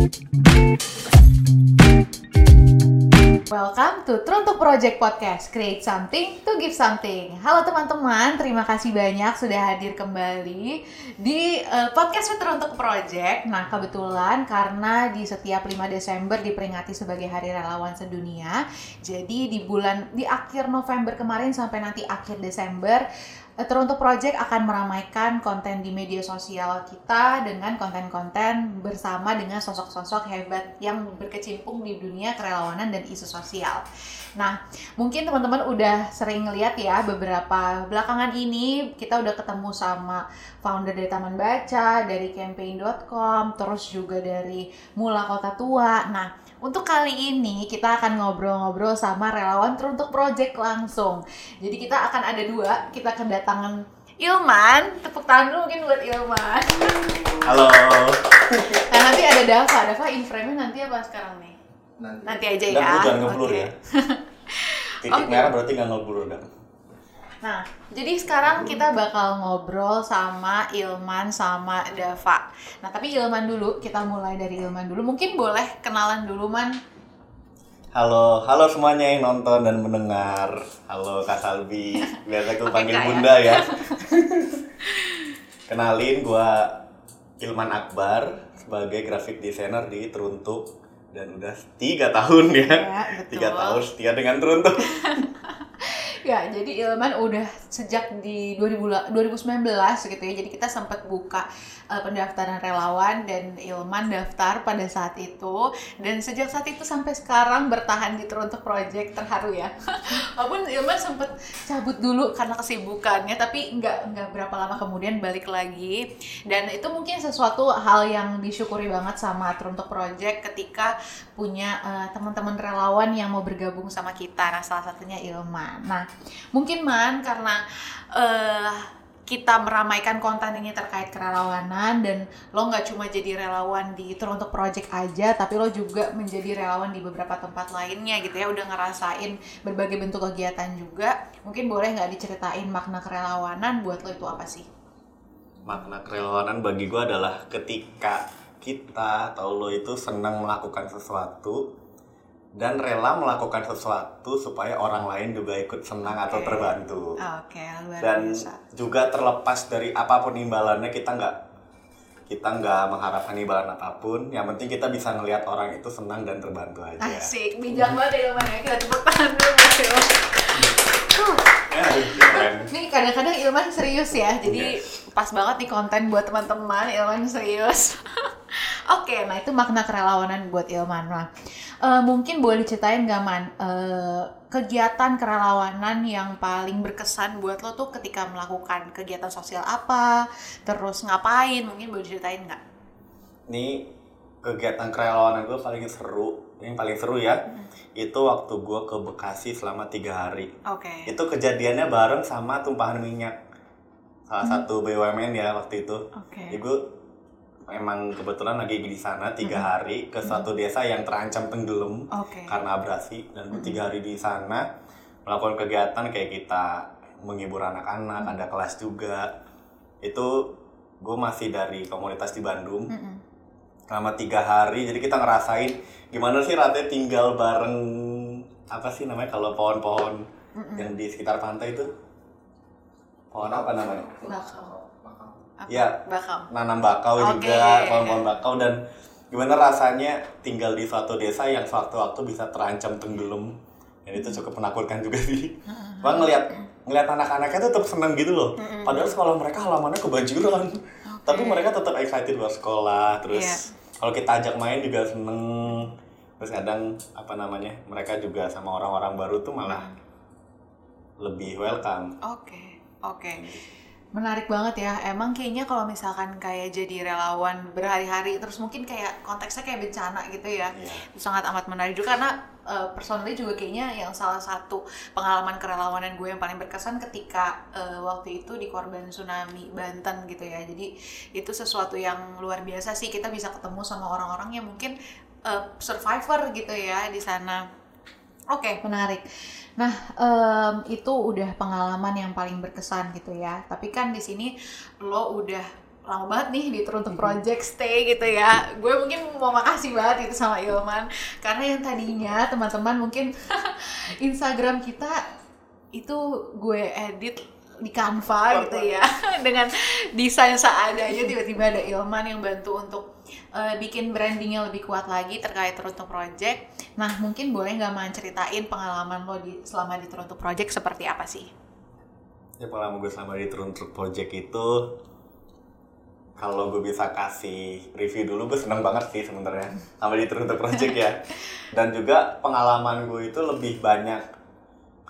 Thank you. Welcome to Truntuk Project Podcast, create something to give something. Halo teman-teman, terima kasih banyak sudah hadir kembali di uh, podcast Truntuk Project. Nah, kebetulan karena di setiap 5 Desember diperingati sebagai Hari Relawan Sedunia, jadi di bulan di akhir November kemarin sampai nanti akhir Desember Eh, Teruntuk Project akan meramaikan konten di media sosial kita dengan konten-konten bersama dengan sosok-sosok hebat yang berkecimpung di dunia kerelawanan dan isu sosial. Nah, mungkin teman-teman udah sering lihat ya beberapa belakangan ini kita udah ketemu sama founder dari Taman Baca, dari campaign.com, terus juga dari Mula Kota Tua. Nah, untuk kali ini kita akan ngobrol-ngobrol sama relawan teruntuk project langsung. Jadi kita akan ada dua, kita kedatangan Ilman, tepuk tangan dulu mungkin buat Ilman. Halo. Nah nanti ada Dava, Dava in frame-nya nanti apa sekarang nih? Nanti, Nanti aja Dan ya. lu jangan ngeblur Oke. ya. Titik Oke. merah berarti nggak ngeblur kan? Nah, jadi sekarang kita bakal ngobrol sama Ilman sama Dava. Nah, tapi Ilman dulu, kita mulai dari Ilman dulu. Mungkin boleh kenalan dulu, Man. Halo, halo semuanya yang nonton dan mendengar. Halo Kak Salbi. Biasa aku panggil Kak ya. Bunda ya. Kenalin gua Ilman Akbar sebagai graphic designer di Teruntuk dan udah tiga tahun ya. Ya, betul. Tiga tahun setia dengan Teruntuk. Ya, jadi Ilman udah sejak di 2000 2019 gitu ya. Jadi kita sempat buka uh, pendaftaran relawan dan Ilman daftar pada saat itu dan sejak saat itu sampai sekarang bertahan di Teruntuk Project terharu ya. Walaupun Ilman sempat cabut dulu karena kesibukannya, tapi nggak nggak berapa lama kemudian balik lagi. Dan itu mungkin sesuatu hal yang disyukuri banget sama Teruntuk Project ketika punya uh, teman-teman relawan yang mau bergabung sama kita. Nah, salah satunya Ilman. Nah, mungkin Man karena eh kita meramaikan konten ini terkait kerelawanan dan lo nggak cuma jadi relawan di Teruntuk Project aja tapi lo juga menjadi relawan di beberapa tempat lainnya gitu ya udah ngerasain berbagai bentuk kegiatan juga mungkin boleh nggak diceritain makna kerelawanan buat lo itu apa sih? Makna kerelawanan bagi gua adalah ketika kita atau lo itu senang melakukan sesuatu dan rela melakukan sesuatu supaya orang lain juga ikut senang atau Oke. terbantu. Oke luar dan biasa. juga terlepas dari apa pun imbalannya kita nggak kita nggak mengharapkan imbalan apa pun yang penting kita bisa ngelihat orang itu senang dan terbantu aja Asik, bijak banget ya Ilman ya. Kita tepuk tangan dulu ya, aduh, keren. Nih kadang-kadang Ilman serius ya, jadi pas banget nih konten buat teman-teman Ilman serius. Oke, nah itu makna kerelawanan buat Ilman. Nah, eh, mungkin boleh diceritain gak Man, eh, kegiatan kerelawanan yang paling berkesan buat lo tuh ketika melakukan kegiatan sosial apa, terus ngapain, mungkin boleh diceritain nggak? ini kegiatan kerelawanan gue paling seru yang paling seru ya itu waktu gue ke Bekasi selama tiga hari. Oke. itu kejadiannya bareng sama tumpahan minyak. Salah satu BUMN ya waktu itu. Oke. Jadi gue emang kebetulan lagi di sana tiga Mhm. hari ke suatu desa yang terancam tenggelam Oke. karena abrasi dan gue Mhm. tiga hari di sana melakukan kegiatan kayak kita menghibur anak-anak Mhm. ada kelas juga itu gue masih dari komunitas di Bandung Mm-mm. selama tiga hari jadi kita ngerasain gimana sih rasanya tinggal bareng apa sih namanya kalau pohon-pohon Mm-mm. yang di sekitar pantai itu pohon apa namanya Bakau. Ya. Bakau. nanam bakau Oke. juga pohon-pohon bakau dan gimana rasanya tinggal di suatu desa yang sewaktu-waktu bisa terancam tenggelam dan itu cukup menakutkan juga sih bang ngeliat ngeliat anak-anaknya tuh tetap senang gitu loh padahal sekolah mereka halamannya kebanjiran tapi mereka tetap excited buat sekolah terus Iya. kalau kita ajak main juga seneng terus kadang apa namanya mereka juga sama orang-orang baru tuh malah lebih welcome Oke, oke. Menarik banget ya. Emang kayaknya kalau misalkan kayak jadi relawan berhari-hari terus mungkin kayak konteksnya kayak bencana gitu ya. Iya. Itu sangat amat menarik juga karena uh, personally juga kayaknya yang salah satu pengalaman kerelawanan gue yang paling berkesan ketika uh, waktu itu di korban tsunami Banten gitu ya. Jadi itu sesuatu yang luar biasa sih kita bisa ketemu sama orang-orang yang mungkin uh, survivor gitu ya di sana. Oke, menarik. Nah, em, itu udah pengalaman yang paling berkesan gitu ya. Tapi kan di sini lo udah lama banget nih di Teruntuk Project stay gitu ya. Gue mungkin mau makasih banget itu sama Ilman karena yang tadinya teman-teman mungkin Instagram kita itu gue edit di Canva gitu ya dengan desain seadanya tiba-tiba ada Ilman yang bantu untuk uh, bikin brandingnya lebih kuat lagi terkait Teruntuk Project. Nah mungkin boleh nggak man ceritain pengalaman lo di selama di Teruntuk Project seperti apa sih? Ya pengalaman gue selama di Teruntuk Project itu kalau gue bisa kasih review dulu gue seneng banget sih sebenarnya sama di Teruntuk Project ya. Dan juga pengalaman gue itu lebih banyak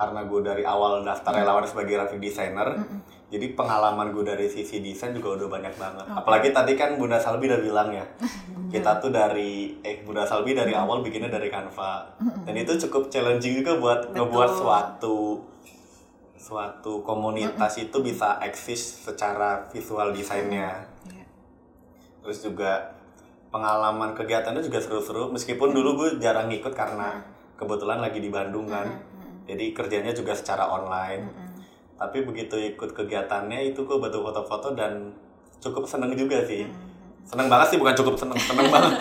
karena gue dari awal daftar relawan sebagai graphic designer mm -hmm. Jadi pengalaman gue dari sisi desain juga udah banyak banget. Okay. apalagi tadi kan Bunda Salbi udah bilang ya kita tuh dari eh Bunda Salbi dari awal bikinnya dari Canva. Dan itu cukup challenging juga buat Betul. ngebuat suatu suatu komunitas itu bisa eksis secara visual desainnya. Yeah. terus juga pengalaman kegiatannya juga seru-seru meskipun dulu gue jarang ikut karena kebetulan lagi di Bandung kan. Jadi kerjanya juga secara online. Tapi begitu ikut kegiatannya itu gue bantu foto-foto dan cukup seneng juga sih. Mm -hmm. seneng banget sih bukan cukup seneng seneng banget.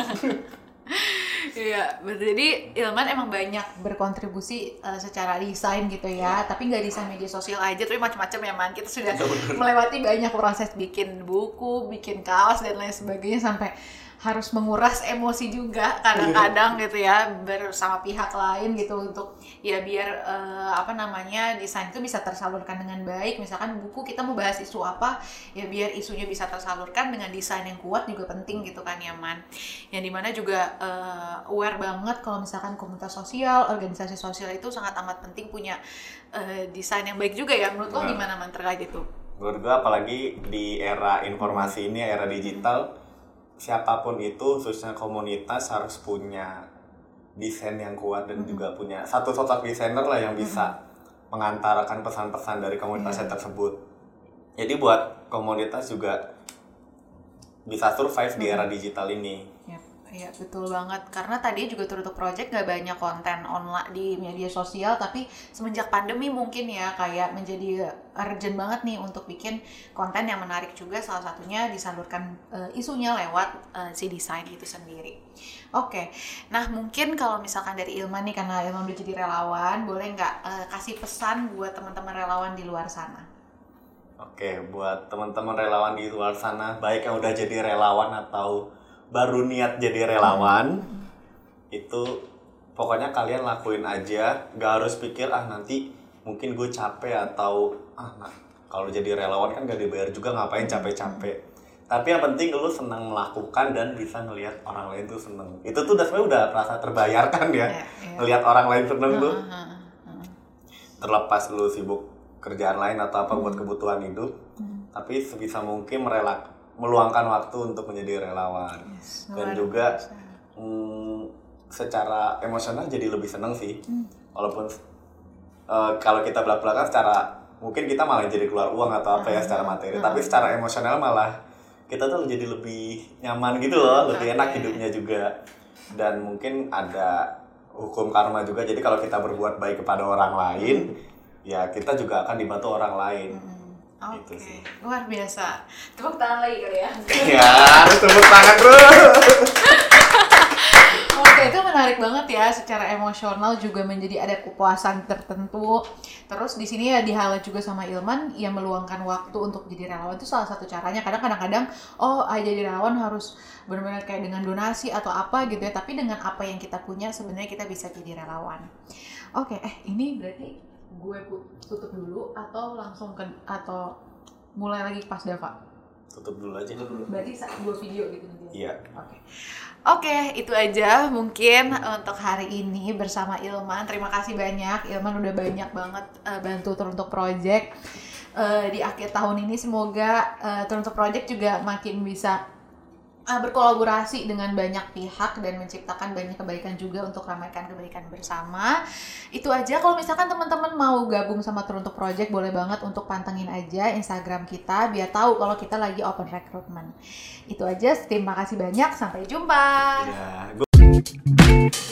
Iya, jadi Ilman emang banyak berkontribusi uh, secara desain gitu ya, tapi nggak desain media sosial aja, tapi macam-macam ya man. Kita sudah melewati banyak proses bikin buku, bikin kaos dan lain sebagainya sampai harus menguras emosi juga kadang-kadang gitu ya bersama pihak lain gitu untuk ya biar uh, apa namanya desain itu bisa tersalurkan dengan baik. Misalkan buku kita mau bahas isu apa ya biar isunya bisa tersalurkan dengan desain yang kuat juga penting gitu kan ya man. Yang di mana juga uh, aware banget kalau misalkan komunitas sosial organisasi sosial itu sangat amat penting punya uh, desain yang baik juga ya. Menurut lo gimana man terkait itu? Menurut gue apalagi di era informasi ini era digital siapa pun itu khususnya komunitas harus punya desain yang kuat dan mm-hmm. juga punya satu sosok desainer lah yang bisa mm-hmm. mengantarkan pesan-pesan dari komunitasnya yeah. tersebut. Jadi buat komunitas juga bisa survive mm-hmm. di era digital ini. Iya betul banget karena tadi juga tutup project gak banyak konten online di media sosial tapi semenjak pandemi mungkin ya kayak menjadi urgent banget nih untuk bikin konten yang menarik juga salah satunya disalurkan uh, isunya lewat uh, si desain itu sendiri. Oke, okay. nah mungkin kalau misalkan dari Ilman nih karena Ilman udah jadi relawan boleh nggak uh, kasih pesan buat teman-teman relawan di luar sana? Oke, buat teman-teman relawan di luar sana baik yang udah jadi relawan atau baru niat jadi relawan hmm. itu pokoknya kalian lakuin aja gak harus pikir ah nanti mungkin gue capek atau ah nah kalau jadi relawan kan gak dibayar juga ngapain capek-capek tapi yang penting lu senang melakukan dan bisa ngelihat orang lain tuh seneng itu tuh udah sebenarnya udah rasa terbayarkan ya yeah, yeah. ngelihat orang lain seneng tuh terlepas lu sibuk kerjaan lain atau apa buat kebutuhan hidup hmm. tapi sebisa mungkin merelak meluangkan waktu untuk menjadi relawan. Yes, dan juga mm, secara emosional jadi lebih seneng sih. Hmm. walaupun uh, kalau kita belak belakan secara mungkin kita malah jadi keluar uang atau apa ya secara materi. Uh tapi secara emosional malah kita tuh jadi lebih nyaman gitu loh lebih enak hidupnya juga. Dan mungkin ada hukum karma juga. Jadi kalau kita berbuat baik kepada orang lain hmm. ya kita juga akan dibantu orang lain. Hmm Oke, okay. luar biasa. Tepuk tangan lagi kali ya. Ya, tepuk tangan bro. Oke, itu menarik banget ya. Secara emosional juga menjadi ada kepuasan tertentu. Terus di sini ya di juga sama Ilman yang meluangkan waktu untuk jadi relawan itu salah satu caranya. Kadang kadang-kadang oh ah, jadi relawan harus benar-benar kayak dengan donasi atau apa gitu ya. Tapi dengan apa yang kita punya sebenarnya kita bisa jadi relawan. Oke, eh ini berarti gue tutup dulu atau langsung ke atau mulai lagi pas Dava? Tutup dulu aja. dulu. Berarti dua video gitu Iya. Oke. Okay. Oke, okay, itu aja mungkin untuk hari ini bersama Ilman. Terima kasih banyak. Ilman udah banyak banget uh, bantu teruntuk project. Uh, di akhir tahun ini semoga uh, teruntuk project juga makin bisa uh, berkolaborasi dengan banyak pihak dan menciptakan banyak kebaikan juga untuk ramaikan kebaikan bersama. Itu aja kalau misalkan teman-teman mau gabung sama Teruntuk Project boleh banget untuk pantengin aja Instagram kita biar tahu kalau kita lagi open recruitment. Itu aja, terima kasih banyak, sampai jumpa. Ya,